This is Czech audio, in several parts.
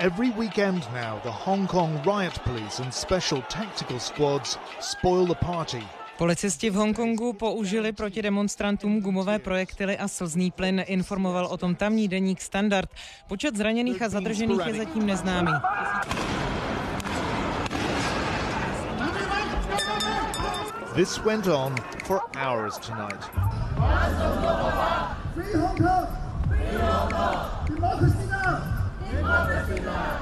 Every weekend now, the Hong Kong riot police and special tactical squads spoil the party. Policisti v Hongkongu použili proti demonstrantům gumové projektily a slzný plyn, informoval o tom tamní deník Standard. Počet zraněných a zadržených je zatím neznámý. This went on for hours tonight. Rasulullah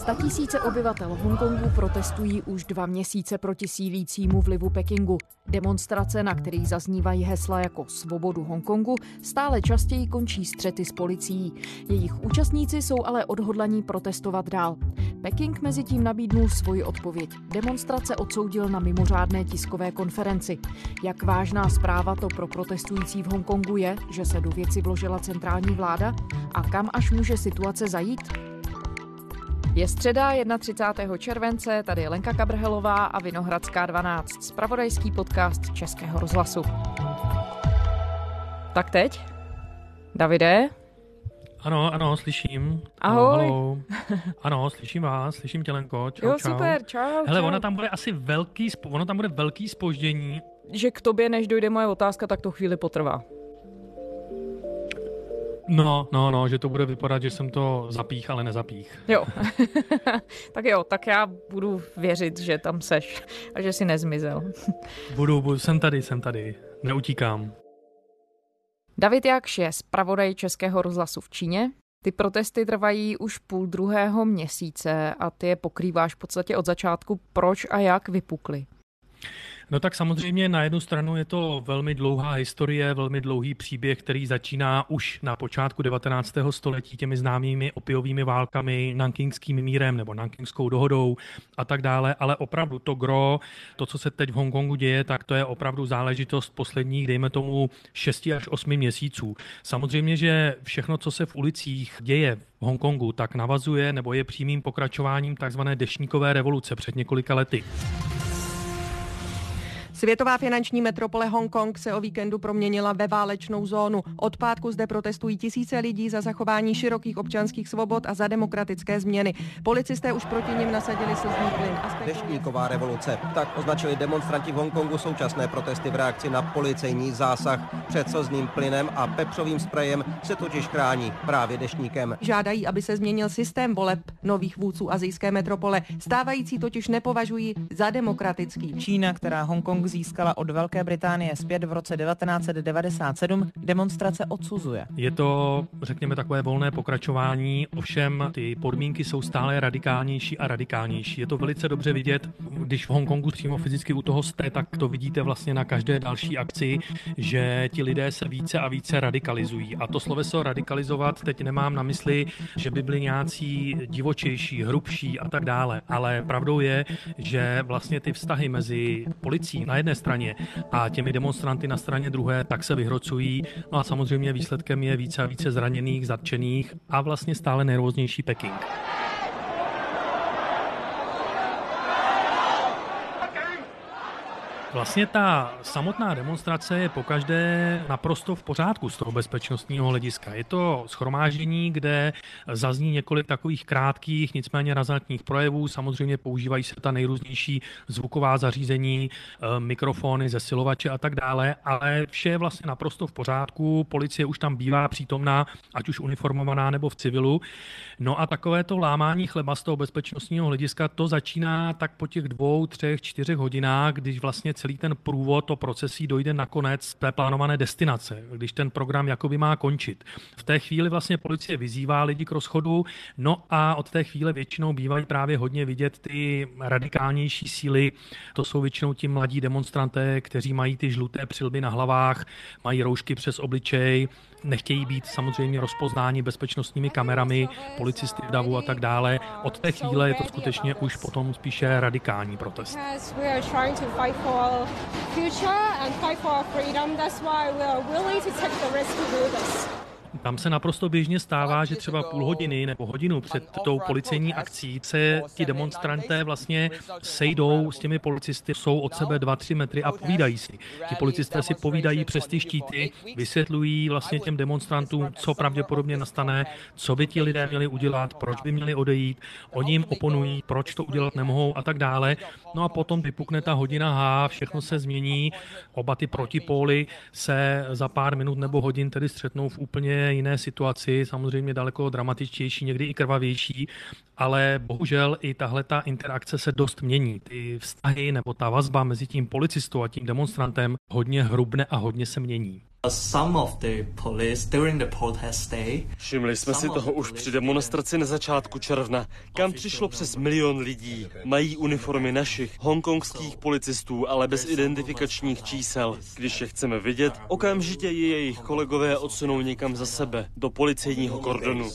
Statisíce obyvatel Hongkongu protestují už dva měsíce proti sílícímu vlivu Pekingu. Demonstrace, na kterých zaznívají hesla jako svobodu Hongkongu, stále častěji končí střety s policií. Jejich účastníci jsou ale odhodlaní protestovat dál. Peking mezi tím nabídnul svoji odpověď. Demonstrace odsoudil na mimořádné tiskové konferenci. Jak vážná zpráva to pro protestující v Hongkongu je, že se do věci vložila centrální vláda? A kam až může situace zajít? Je středa 31. července, tady je Lenka Kabrhelová a Vinohradská 12, spravodajský podcast Českého rozhlasu. Tak teď? Davide? Ano, ano, slyším. Ahoj. Halo, Ano, slyším vás, slyším tě, Lenko. Čau, jo, čau. super, čau, Hele, čau. ona tam bude asi velký, ono tam bude velký spoždění. Že k tobě, než dojde moje otázka, tak to chvíli potrvá. No, no, no, že to bude vypadat, že jsem to zapích, ale nezapích. Jo. tak jo, tak já budu věřit, že tam seš a že si nezmizel. Budu, budu, jsem tady, jsem tady, neutíkám. David Jakš je zpravodaj Českého rozhlasu v Číně. Ty protesty trvají už půl druhého měsíce a ty je pokrýváš v podstatě od začátku. Proč a jak vypukly? No tak samozřejmě na jednu stranu je to velmi dlouhá historie, velmi dlouhý příběh, který začíná už na počátku 19. století těmi známými opiovými válkami, nankingským mírem nebo nankingskou dohodou a tak dále, ale opravdu to gro, to, co se teď v Hongkongu děje, tak to je opravdu záležitost posledních, dejme tomu, 6 až 8 měsíců. Samozřejmě, že všechno, co se v ulicích děje v Hongkongu, tak navazuje nebo je přímým pokračováním takzvané dešníkové revoluce před několika lety. Světová finanční metropole Hongkong se o víkendu proměnila ve válečnou zónu. Od pátku zde protestují tisíce lidí za zachování širokých občanských svobod a za demokratické změny. Policisté už proti nim nasadili slzný plyn. a spekulují- Deštníková revoluce. Tak označili demonstranti v Hongkongu současné protesty v reakci na policejní zásah. Před slzným plynem a pepřovým sprejem se totiž chrání právě deštníkem. Žádají, aby se změnil systém voleb nových vůdců azijské metropole. Stávající totiž nepovažují za demokratický. Čína, která Hongkong získala od Velké Británie zpět v roce 1997, demonstrace odsuzuje. Je to, řekněme, takové volné pokračování, ovšem ty podmínky jsou stále radikálnější a radikálnější. Je to velice dobře vidět, když v Hongkongu přímo fyzicky u toho jste, tak to vidíte vlastně na každé další akci, že ti lidé se více a více radikalizují. A to sloveso radikalizovat teď nemám na mysli, že by byli nějací divočejší, hrubší a tak dále, ale pravdou je, že vlastně ty vztahy mezi policií na jedné straně a těmi demonstranty na straně druhé tak se vyhrocují. No a samozřejmě výsledkem je více a více zraněných, zatčených a vlastně stále nervóznější Peking. Vlastně ta samotná demonstrace je pokaždé naprosto v pořádku z toho bezpečnostního hlediska. Je to schromáždění, kde zazní několik takových krátkých, nicméně razantních projevů. Samozřejmě používají se ta nejrůznější zvuková zařízení, eh, mikrofony, zesilovače a tak dále, ale vše je vlastně naprosto v pořádku. Policie už tam bývá přítomná, ať už uniformovaná nebo v civilu. No a takové to lámání chleba z toho bezpečnostního hlediska, to začíná tak po těch dvou, třech, čtyřech hodinách, když vlastně celý ten průvod, to procesí dojde nakonec té plánované destinace, když ten program jakoby má končit. V té chvíli vlastně policie vyzývá lidi k rozchodu, no a od té chvíle většinou bývají právě hodně vidět ty radikálnější síly. To jsou většinou ti mladí demonstranté, kteří mají ty žluté přilby na hlavách, mají roušky přes obličej, nechtějí být samozřejmě rozpoznáni bezpečnostními kamerami, policisty v davu a tak dále. Od té chvíle je to skutečně už potom spíše radikální protest. Our future and fight for our freedom. That's why we are willing to take the risk to do this. Tam se naprosto běžně stává, že třeba půl hodiny nebo hodinu před tou policejní akcí se ti demonstranté vlastně sejdou s těmi policisty, jsou od sebe 2-3 metry a povídají si. Ti policisté si povídají přes ty štíty, vysvětlují vlastně těm demonstrantům, co pravděpodobně nastane, co by ti lidé měli udělat, proč by měli odejít, oni jim oponují, proč to udělat nemohou a tak dále. No a potom vypukne ta hodina H, všechno se změní, oba ty protipóly se za pár minut nebo hodin tedy střetnou v úplně jiné situaci, samozřejmě daleko dramatičtější, někdy i krvavější, ale bohužel i tahle ta interakce se dost mění. Ty vztahy nebo ta vazba mezi tím policistou a tím demonstrantem hodně hrubne a hodně se mění. Všimli jsme si toho už při demonstraci na začátku června, kam přišlo přes milion lidí. Mají uniformy našich, hongkongských policistů, ale bez identifikačních čísel. Když je chceme vidět, okamžitě je jejich kolegové odsunou někam za sebe, do policejního kordonu.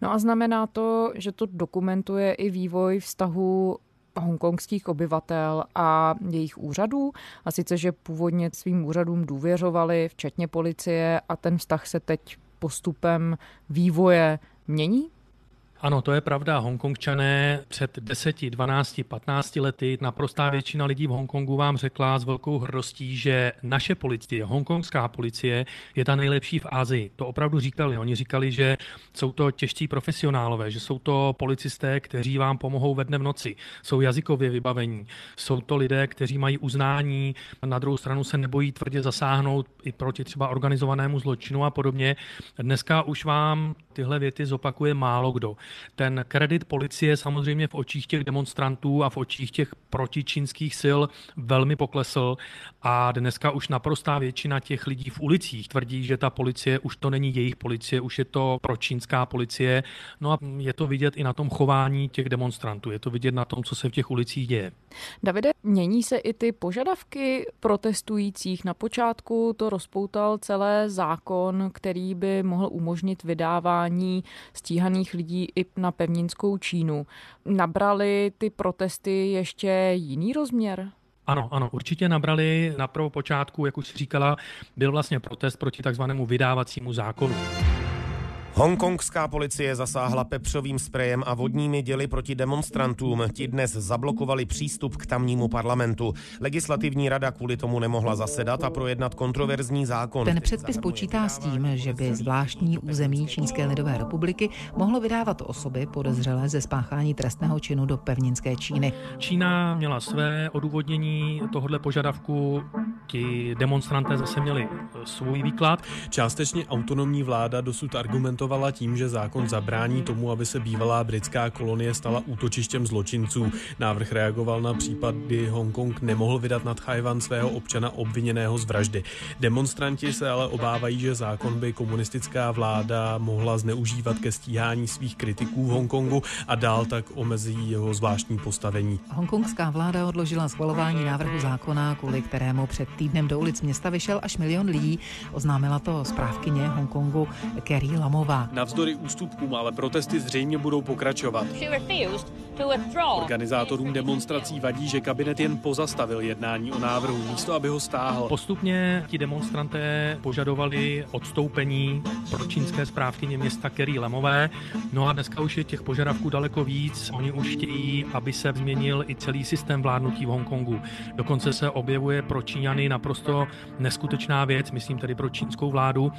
No a znamená to, že to dokumentuje i vývoj vztahu hongkongských obyvatel a jejich úřadů. A sice, že původně svým úřadům důvěřovali, včetně policie, a ten vztah se teď postupem vývoje mění? Ano, to je pravda. Hongkongčané před 10, 12, 15 lety naprostá většina lidí v Hongkongu vám řekla s velkou hrdostí, že naše policie, hongkongská policie, je ta nejlepší v Asii. To opravdu říkali. Oni říkali, že jsou to těžcí profesionálové, že jsou to policisté, kteří vám pomohou ve dne v noci, jsou jazykově vybavení, jsou to lidé, kteří mají uznání, na druhou stranu se nebojí tvrdě zasáhnout i proti třeba organizovanému zločinu a podobně. Dneska už vám tyhle věty zopakuje málo kdo. Ten kredit policie samozřejmě v očích těch demonstrantů a v očích těch protičínských sil velmi poklesl a dneska už naprostá většina těch lidí v ulicích tvrdí, že ta policie už to není jejich policie, už je to pročínská policie. No a je to vidět i na tom chování těch demonstrantů, je to vidět na tom, co se v těch ulicích děje. Davide, mění se i ty požadavky protestujících. Na počátku to rozpoutal celé zákon, který by mohl umožnit vydávání stíhaných lidí i na pevninskou Čínu. Nabrali ty protesty ještě jiný rozměr? Ano, ano, určitě nabrali na počátku, jak už říkala, byl vlastně protest proti takzvanému vydávacímu zákonu. Hongkongská policie zasáhla pepřovým sprejem a vodními děly proti demonstrantům. Ti dnes zablokovali přístup k tamnímu parlamentu. Legislativní rada kvůli tomu nemohla zasedat a projednat kontroverzní zákon. Ten předpis počítá s tím, že by zvláštní území Čínské lidové republiky mohlo vydávat osoby podezřelé ze spáchání trestného činu do pevninské Číny. Čína měla své odůvodnění tohohle požadavku, ti demonstranté zase měli svůj výklad. Částečně autonomní vláda dosud argumentovala argumentovala tím, že zákon zabrání tomu, aby se bývalá britská kolonie stala útočištěm zločinců. Návrh reagoval na případ, kdy Hongkong nemohl vydat nad Chajvan svého občana obviněného z vraždy. Demonstranti se ale obávají, že zákon by komunistická vláda mohla zneužívat ke stíhání svých kritiků v Hongkongu a dál tak omezí jeho zvláštní postavení. Hongkongská vláda odložila schvalování návrhu zákona, kvůli kterému před týdnem do ulic města vyšel až milion lidí. Oznámila to zprávkyně Hongkongu Kerry Lamová. Hrubá. Navzdory ústupkům ale protesty zřejmě budou pokračovat. Organizátorům demonstrací vadí, že kabinet jen pozastavil jednání o návrhu, místo aby ho stáhl. Postupně ti demonstranté požadovali odstoupení pro čínské správkyně města Kerry Lemové. No a dneska už je těch požadavků daleko víc. Oni už chtějí, aby se změnil i celý systém vládnutí v Hongkongu. Dokonce se objevuje pro Číňany naprosto neskutečná věc, myslím tedy pro čínskou vládu,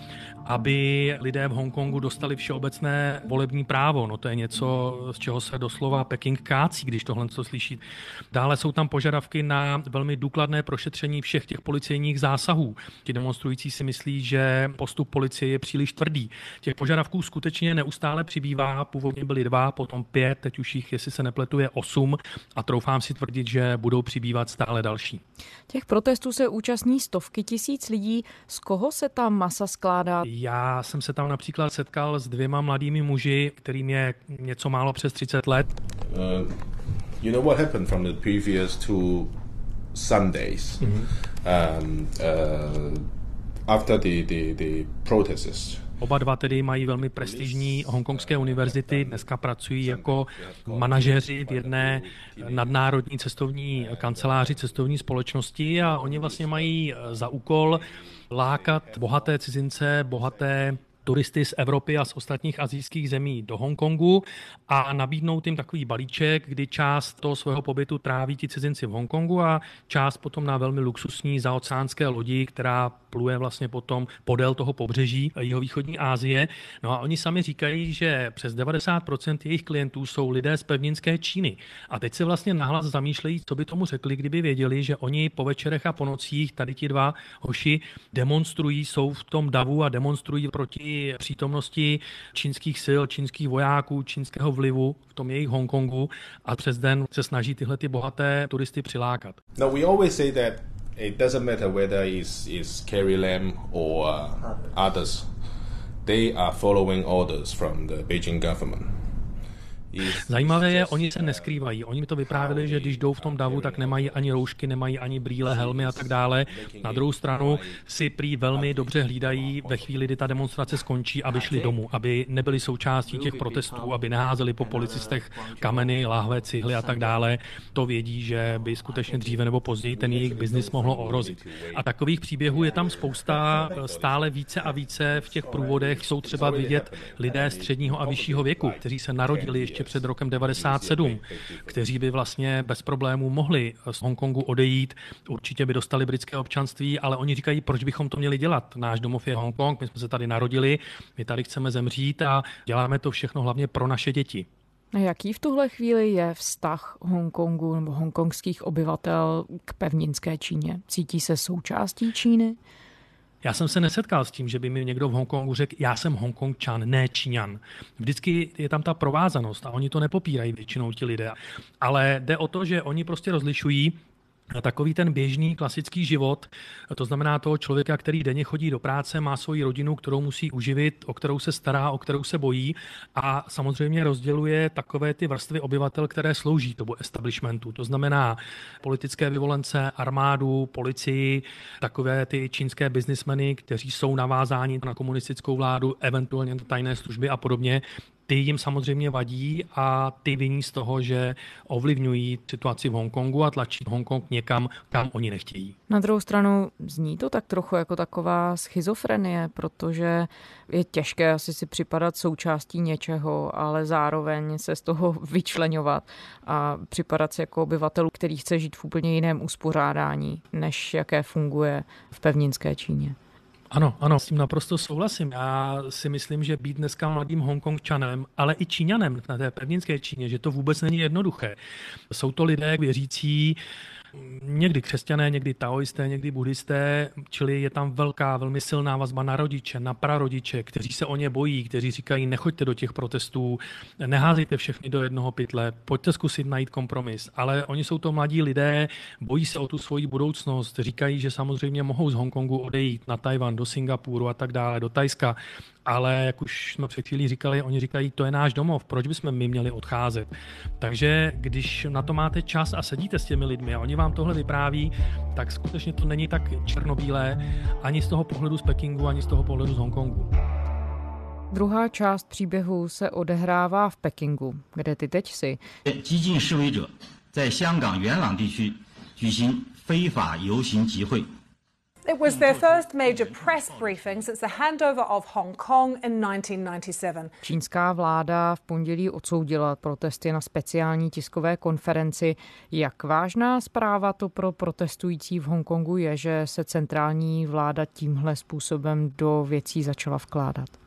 aby lidé v Hongkongu dostali všeobecné volební právo. No to je něco, z čeho se doslova Peking kácí, když tohle co slyší. Dále jsou tam požadavky na velmi důkladné prošetření všech těch policejních zásahů. Ti demonstrující si myslí, že postup policie je příliš tvrdý. Těch požadavků skutečně neustále přibývá. Původně byly dva, potom pět, teď už jich, jestli se nepletuje, osm a troufám si tvrdit, že budou přibývat stále další. Těch protestů se účastní stovky tisíc lidí. Z koho se ta masa skládá? Já jsem se tam například setkal setkal s dvěma mladými muži, kterým je něco málo přes 30 let. Uh, you know what happened from the previous two Sundays? Mm-hmm. Um, uh, after the, the, the protests Oba dva tedy mají velmi prestižní hongkongské univerzity, dneska pracují jako manažeři v jedné nadnárodní cestovní kanceláři cestovní společnosti a oni vlastně mají za úkol lákat bohaté cizince, bohaté turisty z Evropy a z ostatních azijských zemí do Hongkongu a nabídnout jim takový balíček, kdy část toho svého pobytu tráví ti cizinci v Hongkongu a část potom na velmi luxusní zaoceánské lodi, která pluje vlastně potom podél toho pobřeží jeho východní Asie. No a oni sami říkají, že přes 90% jejich klientů jsou lidé z pevninské Číny. A teď se vlastně nahlas zamýšlejí, co by tomu řekli, kdyby věděli, že oni po večerech a po nocích tady ti dva hoši demonstrují, jsou v tom davu a demonstrují proti přítomnosti čínských sil, čínských vojáků, čínského vlivu v tom jejich Hongkongu a přes den se snaží tyhle ty bohaté turisty přilákat. No, we always say that it doesn't matter whether it's, it's Carrie Lam or uh, others. They are following orders from the Beijing government. Zajímavé je, oni se neskrývají. Oni mi to vyprávěli, že když jdou v tom davu, tak nemají ani roušky, nemají ani brýle, helmy a tak dále. Na druhou stranu si prý velmi dobře hlídají ve chvíli, kdy ta demonstrace skončí, aby šli domů, aby nebyli součástí těch protestů, aby neházeli po policistech kameny, láhve, cihly a tak dále. To vědí, že by skutečně dříve nebo později ten jejich biznis mohlo ohrozit. A takových příběhů je tam spousta, stále více a více v těch průvodech jsou třeba vidět lidé středního a vyššího věku, kteří se narodili ještě před rokem 97, kteří by vlastně bez problémů mohli z Hongkongu odejít. Určitě by dostali britské občanství, ale oni říkají, proč bychom to měli dělat. Náš domov je Hongkong, my jsme se tady narodili, my tady chceme zemřít a děláme to všechno hlavně pro naše děti. Jaký v tuhle chvíli je vztah Hongkongu nebo hongkongských obyvatel k pevninské Číně? Cítí se součástí Číny? Já jsem se nesetkal s tím, že by mi někdo v Hongkongu řekl, já jsem Hongkongčan, ne Číňan. Vždycky je tam ta provázanost a oni to nepopírají většinou ti lidé. Ale jde o to, že oni prostě rozlišují takový ten běžný klasický život, to znamená toho člověka, který denně chodí do práce, má svoji rodinu, kterou musí uživit, o kterou se stará, o kterou se bojí a samozřejmě rozděluje takové ty vrstvy obyvatel, které slouží tomu establishmentu. To znamená politické vyvolence, armádu, policii, takové ty čínské biznismeny, kteří jsou navázáni na komunistickou vládu, eventuálně na tajné služby a podobně ty jim samozřejmě vadí a ty viní z toho, že ovlivňují situaci v Hongkongu a tlačí Hongkong někam, kam oni nechtějí. Na druhou stranu zní to tak trochu jako taková schizofrenie, protože je těžké asi si připadat součástí něčeho, ale zároveň se z toho vyčlenovat a připadat si jako obyvatel, který chce žít v úplně jiném uspořádání, než jaké funguje v pevninské Číně. Ano, ano, s tím naprosto souhlasím. Já si myslím, že být dneska mladým Hongkongčanem, ale i Číňanem na té pevninské Číně, že to vůbec není jednoduché. Jsou to lidé věřící, někdy křesťané, někdy taoisté, někdy buddhisté, čili je tam velká, velmi silná vazba na rodiče, na prarodiče, kteří se o ně bojí, kteří říkají, nechoďte do těch protestů, neházejte všechny do jednoho pytle, pojďte zkusit najít kompromis. Ale oni jsou to mladí lidé, bojí se o tu svoji budoucnost, říkají, že samozřejmě mohou z Hongkongu odejít na Tajvan, do Singapuru a tak dále, do Tajska, ale jak už jsme před chvílí říkali, oni říkají, to je náš domov, proč bychom my měli odcházet. Takže když na to máte čas a sedíte s těmi lidmi a oni vám tohle vypráví, tak skutečně to není tak černobílé ani z toho pohledu z Pekingu, ani z toho pohledu z Hongkongu. Druhá část příběhu se odehrává v Pekingu, kde ty teď si. 激进示威者在香港元朗地区举行非法游行集会。 It was their first major press briefing since the handover of Hong Kong in 1997. Čínská vláda v pondělí odsoudila protesty na speciální tiskové konferenci. Jak vážná zpráva to pro protestující v Hongkongu je, že se centrální vláda tímhle způsobem do věcí začala vkládat?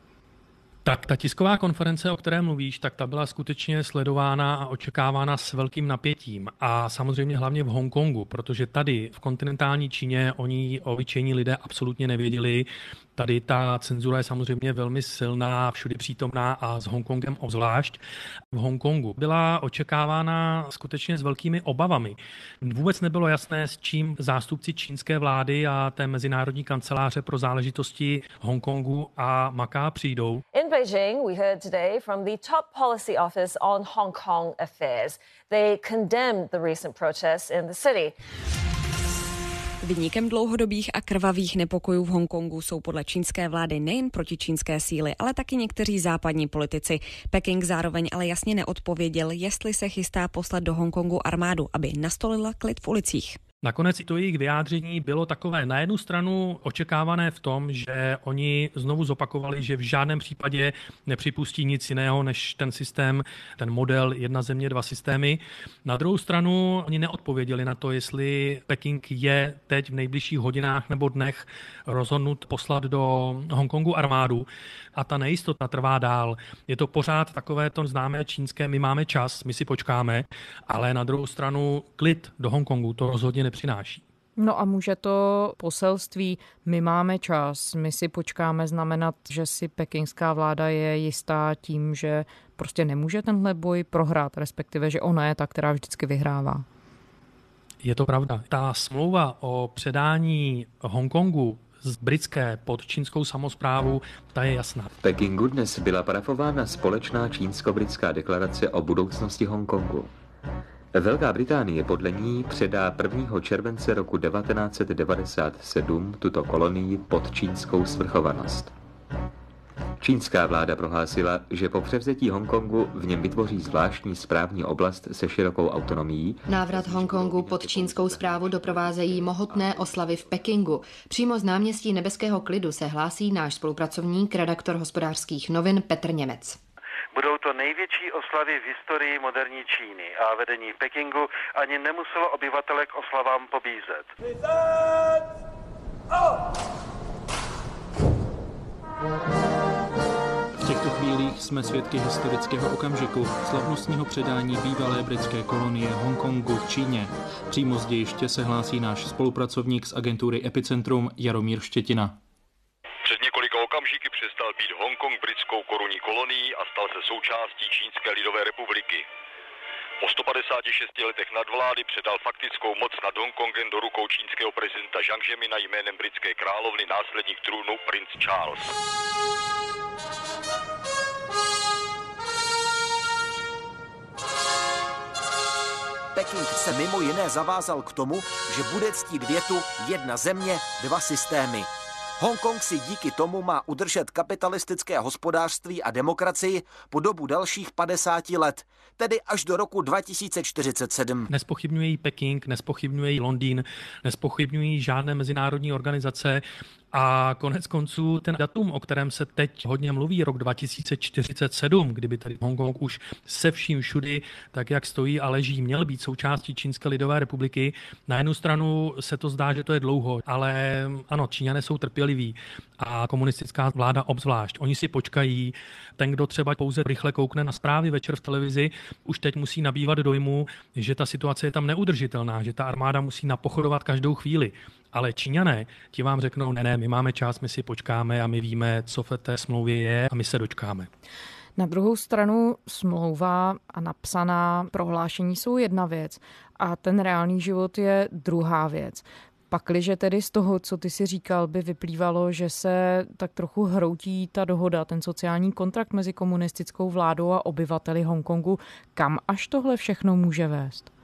Tak ta tisková konference, o které mluvíš, tak ta byla skutečně sledována a očekávána s velkým napětím. A samozřejmě hlavně v Hongkongu, protože tady v kontinentální Číně oni obyčejní lidé absolutně nevěděli, Tady ta cenzura je samozřejmě velmi silná, všude přítomná a s Hongkongem obzvlášť. V Hongkongu byla očekávána skutečně s velkými obavami. Vůbec nebylo jasné, s čím zástupci čínské vlády a té mezinárodní kanceláře pro záležitosti Hongkongu a Maká přijdou. In Beijing, we heard today from the top policy office on Hong Kong affairs. They condemned the recent protests in the city. Vyníkem dlouhodobých a krvavých nepokojů v Hongkongu jsou podle čínské vlády nejen protičínské síly, ale taky někteří západní politici. Peking zároveň ale jasně neodpověděl, jestli se chystá poslat do Hongkongu armádu, aby nastolila klid v ulicích. Nakonec i to jejich vyjádření bylo takové na jednu stranu očekávané v tom, že oni znovu zopakovali, že v žádném případě nepřipustí nic jiného než ten systém, ten model jedna země, dva systémy. Na druhou stranu oni neodpověděli na to, jestli Peking je teď v nejbližších hodinách nebo dnech rozhodnut poslat do Hongkongu armádu a ta nejistota trvá dál. Je to pořád takové to známé čínské, my máme čas, my si počkáme, ale na druhou stranu klid do Hongkongu to rozhodně nepřináší. No a může to poselství, my máme čas, my si počkáme, znamenat, že si pekingská vláda je jistá tím, že prostě nemůže tenhle boj prohrát, respektive, že ona je ta, která vždycky vyhrává. Je to pravda. Ta smlouva o předání Hongkongu z britské pod čínskou samozprávu, ta je jasná. V Pekingu dnes byla parafována společná čínsko-britská deklarace o budoucnosti Hongkongu. Velká Británie podle ní předá 1. července roku 1997 tuto kolonii pod čínskou svrchovanost. Čínská vláda prohlásila, že po převzetí Hongkongu v něm vytvoří zvláštní správní oblast se širokou autonomií. Návrat Hongkongu pod čínskou zprávu doprovázejí mohutné oslavy v Pekingu. Přímo z náměstí Nebeského klidu se hlásí náš spolupracovník, redaktor hospodářských novin Petr Němec. Budou to největší oslavy v historii moderní Číny a vedení Pekingu ani nemuselo obyvatele k oslavám pobízet. V jsme svědky historického okamžiku slavnostního předání bývalé britské kolonie Hongkongu v Číně. Přímo z dějiště se hlásí náš spolupracovník z agentury Epicentrum Jaromír Štětina. Před několika okamžiky přestal být Hongkong britskou korunní kolonií a stal se součástí Čínské lidové republiky. Po 156 letech nadvlády předal faktickou moc nad Hongkongem do rukou čínského prezidenta Jiang Zemina jménem britské královny následník trůnu princ Charles. Peking se mimo jiné zavázal k tomu, že bude ctít větu jedna země, dva systémy. Hongkong si díky tomu má udržet kapitalistické hospodářství a demokracii po dobu dalších 50 let, tedy až do roku 2047. Nespochybňují Peking, nespochybňují Londýn, nespochybňují žádné mezinárodní organizace a konec konců ten datum, o kterém se teď hodně mluví, rok 2047, kdyby tady Hongkong už se vším všudy, tak jak stojí a leží, měl být součástí Čínské lidové republiky. Na jednu stranu se to zdá, že to je dlouho, ale ano, Číňané jsou trpěliví a komunistická vláda obzvlášť. Oni si počkají, ten, kdo třeba pouze rychle koukne na zprávy večer v televizi, už teď musí nabývat dojmu, že ta situace je tam neudržitelná, že ta armáda musí napochodovat každou chvíli. Ale Číňané, ti vám řeknou, ne, ne, my máme čas, my si počkáme a my víme, co v té smlouvě je a my se dočkáme. Na druhou stranu smlouva a napsaná prohlášení jsou jedna věc a ten reálný život je druhá věc. Pakliže tedy z toho, co ty si říkal, by vyplývalo, že se tak trochu hroutí ta dohoda, ten sociální kontrakt mezi komunistickou vládou a obyvateli Hongkongu, kam až tohle všechno může vést?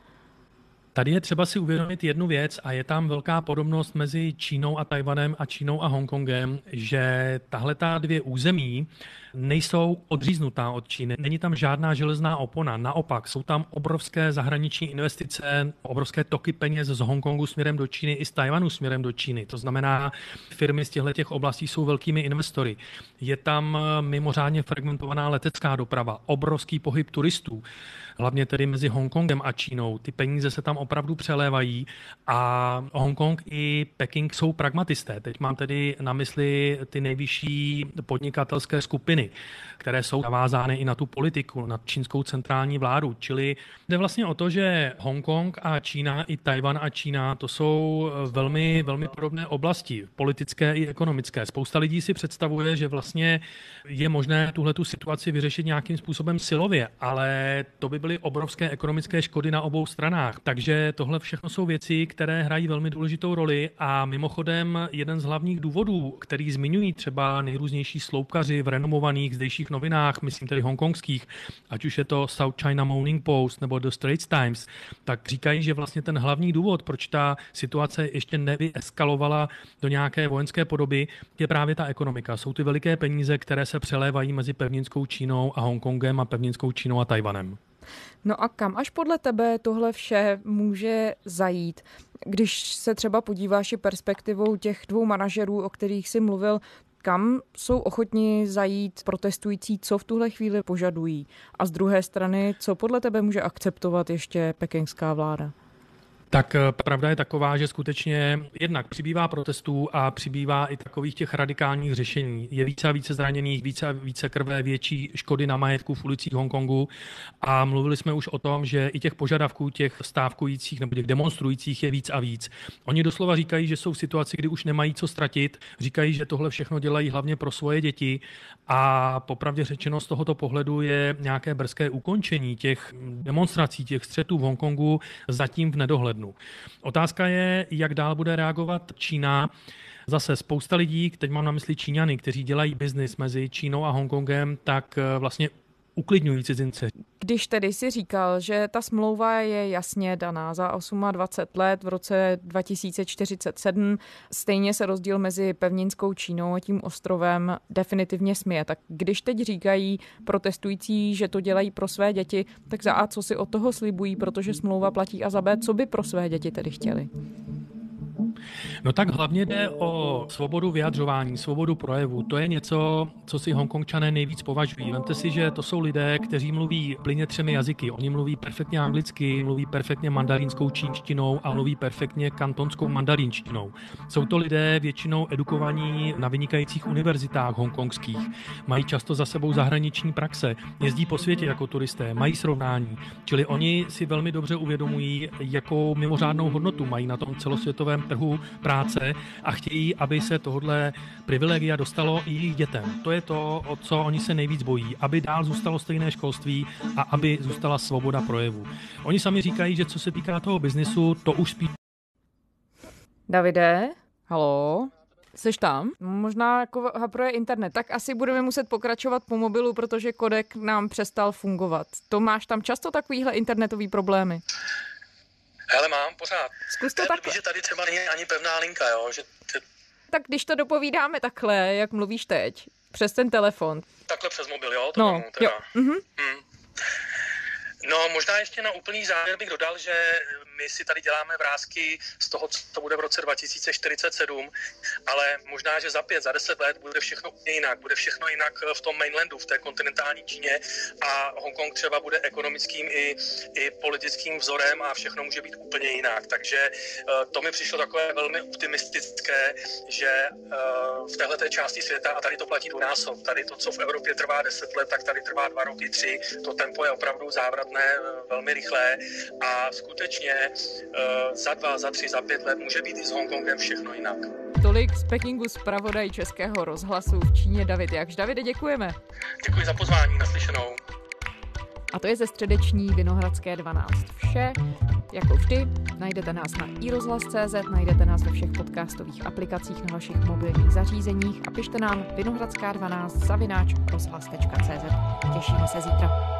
Tady je třeba si uvědomit jednu věc a je tam velká podobnost mezi Čínou a Tajvanem a Čínou a Hongkongem, že tahle ta dvě území nejsou odříznutá od Číny. Není tam žádná železná opona. Naopak, jsou tam obrovské zahraniční investice, obrovské toky peněz z Hongkongu směrem do Číny i z Tajvanu směrem do Číny. To znamená, firmy z těchto těch oblastí jsou velkými investory. Je tam mimořádně fragmentovaná letecká doprava, obrovský pohyb turistů hlavně tedy mezi Hongkongem a Čínou. Ty peníze se tam opravdu přelévají a Hongkong i Peking jsou pragmatisté. Teď mám tedy na mysli ty nejvyšší podnikatelské skupiny, které jsou navázány i na tu politiku, na čínskou centrální vládu. Čili jde vlastně o to, že Hongkong a Čína, i Tajvan a Čína, to jsou velmi, velmi podobné oblasti, politické i ekonomické. Spousta lidí si představuje, že vlastně je možné tuhle tu situaci vyřešit nějakým způsobem silově, ale to by byly obrovské ekonomické škody na obou stranách. Takže tohle všechno jsou věci, které hrají velmi důležitou roli a mimochodem jeden z hlavních důvodů, který zmiňují třeba nejrůznější sloupkaři v renomovaných zdejších novinách, myslím tedy hongkongských, ať už je to South China Morning Post nebo The Straits Times, tak říkají, že vlastně ten hlavní důvod, proč ta situace ještě nevyeskalovala do nějaké vojenské podoby, je právě ta ekonomika. Jsou ty veliké peníze, které se přelévají mezi pevninskou Čínou a Hongkongem a pevninskou Čínou a Tajvanem. No a kam až podle tebe tohle vše může zajít? Když se třeba podíváš i perspektivou těch dvou manažerů, o kterých jsi mluvil, kam jsou ochotni zajít protestující, co v tuhle chvíli požadují? A z druhé strany, co podle tebe může akceptovat ještě pekingská vláda? Tak eh, pravda je taková, že skutečně jednak přibývá protestů a přibývá i takových těch radikálních řešení. Je více a více zraněných, více a více krve, větší škody na majetku v ulicích Hongkongu a mluvili jsme už o tom, že i těch požadavků těch stávkujících nebo těch demonstrujících je víc a víc. Oni doslova říkají, že jsou v situaci, kdy už nemají co ztratit, říkají, že tohle všechno dělají hlavně pro svoje děti a popravdě řečeno z tohoto pohledu je nějaké brzké ukončení těch demonstrací, těch střetů v Hongkongu zatím v nedohlednu lednu. Otázka je, jak dál bude reagovat Čína. Zase spousta lidí, teď mám na mysli Číňany, kteří dělají biznis mezi Čínou a Hongkongem, tak eh, vlastně uklidňují cizince. Když tedy si říkal, že ta smlouva je jasně daná za 28 let v roce 2047, stejně se rozdíl mezi pevninskou Čínou a tím ostrovem definitivně směje. Tak když teď říkají protestující, že to dělají pro své děti, tak za A co si od toho slibují, protože smlouva platí a za B, co by pro své děti tedy chtěli? No tak hlavně jde o svobodu vyjadřování, svobodu projevu. To je něco, co si Hongkongčané nejvíc považují. Vemte si, že to jsou lidé, kteří mluví plyně třemi jazyky. Oni mluví perfektně anglicky, mluví perfektně mandarínskou čínštinou a mluví perfektně kantonskou mandarínštinou. Jsou to lidé většinou edukovaní na vynikajících univerzitách hongkongských. Mají často za sebou zahraniční praxe, jezdí po světě jako turisté, mají srovnání. Čili oni si velmi dobře uvědomují, jakou mimořádnou hodnotu mají na tom celosvětovém trhu práce a chtějí, aby se tohle privilegia dostalo i jejich dětem. To je to, o co oni se nejvíc bojí, aby dál zůstalo stejné školství a aby zůstala svoboda projevu. Oni sami říkají, že co se týká toho biznisu, to už spíš. Davide, halo? Seš tam? Možná jako hapruje internet. Tak asi budeme muset pokračovat po mobilu, protože kodek nám přestal fungovat. To máš tam často takovýhle internetový problémy? Hele, mám pořád. Zkus to, tak. že tady třeba není ani pevná linka, jo? Že ty... Tak když to dopovídáme takhle, jak mluvíš teď, přes ten telefon. Takhle přes mobil, jo? To no, jo. Mhm. Hmm. No, možná ještě na úplný závěr bych dodal, že my si tady děláme vrázky z toho, co bude v roce 2047, ale možná, že za pět, za deset let bude všechno jinak. Bude všechno jinak v tom mainlandu, v té kontinentální Číně a Hongkong třeba bude ekonomickým i, i politickým vzorem a všechno může být úplně jinak. Takže eh, to mi přišlo takové velmi optimistické, že eh, v této části světa, a tady to platí dvojnásob, tady to, co v Evropě trvá deset let, tak tady trvá dva roky, tři, to tempo je opravdu závratné, eh, velmi rychlé a skutečně uh, za dva, za tři, za pět let může být i s Hongkongem všechno jinak. Tolik z Pekingu zpravodaj Českého rozhlasu v Číně David Jakž. Davide, děkujeme. Děkuji za pozvání, naslyšenou. A to je ze středeční Vinohradské 12 vše. Jako vždy, najdete nás na iRozhlas.cz, najdete nás ve všech podcastových aplikacích na vašich mobilních zařízeních a pište nám vinohradská12 zavináč rozhlas.cz. Těšíme se zítra.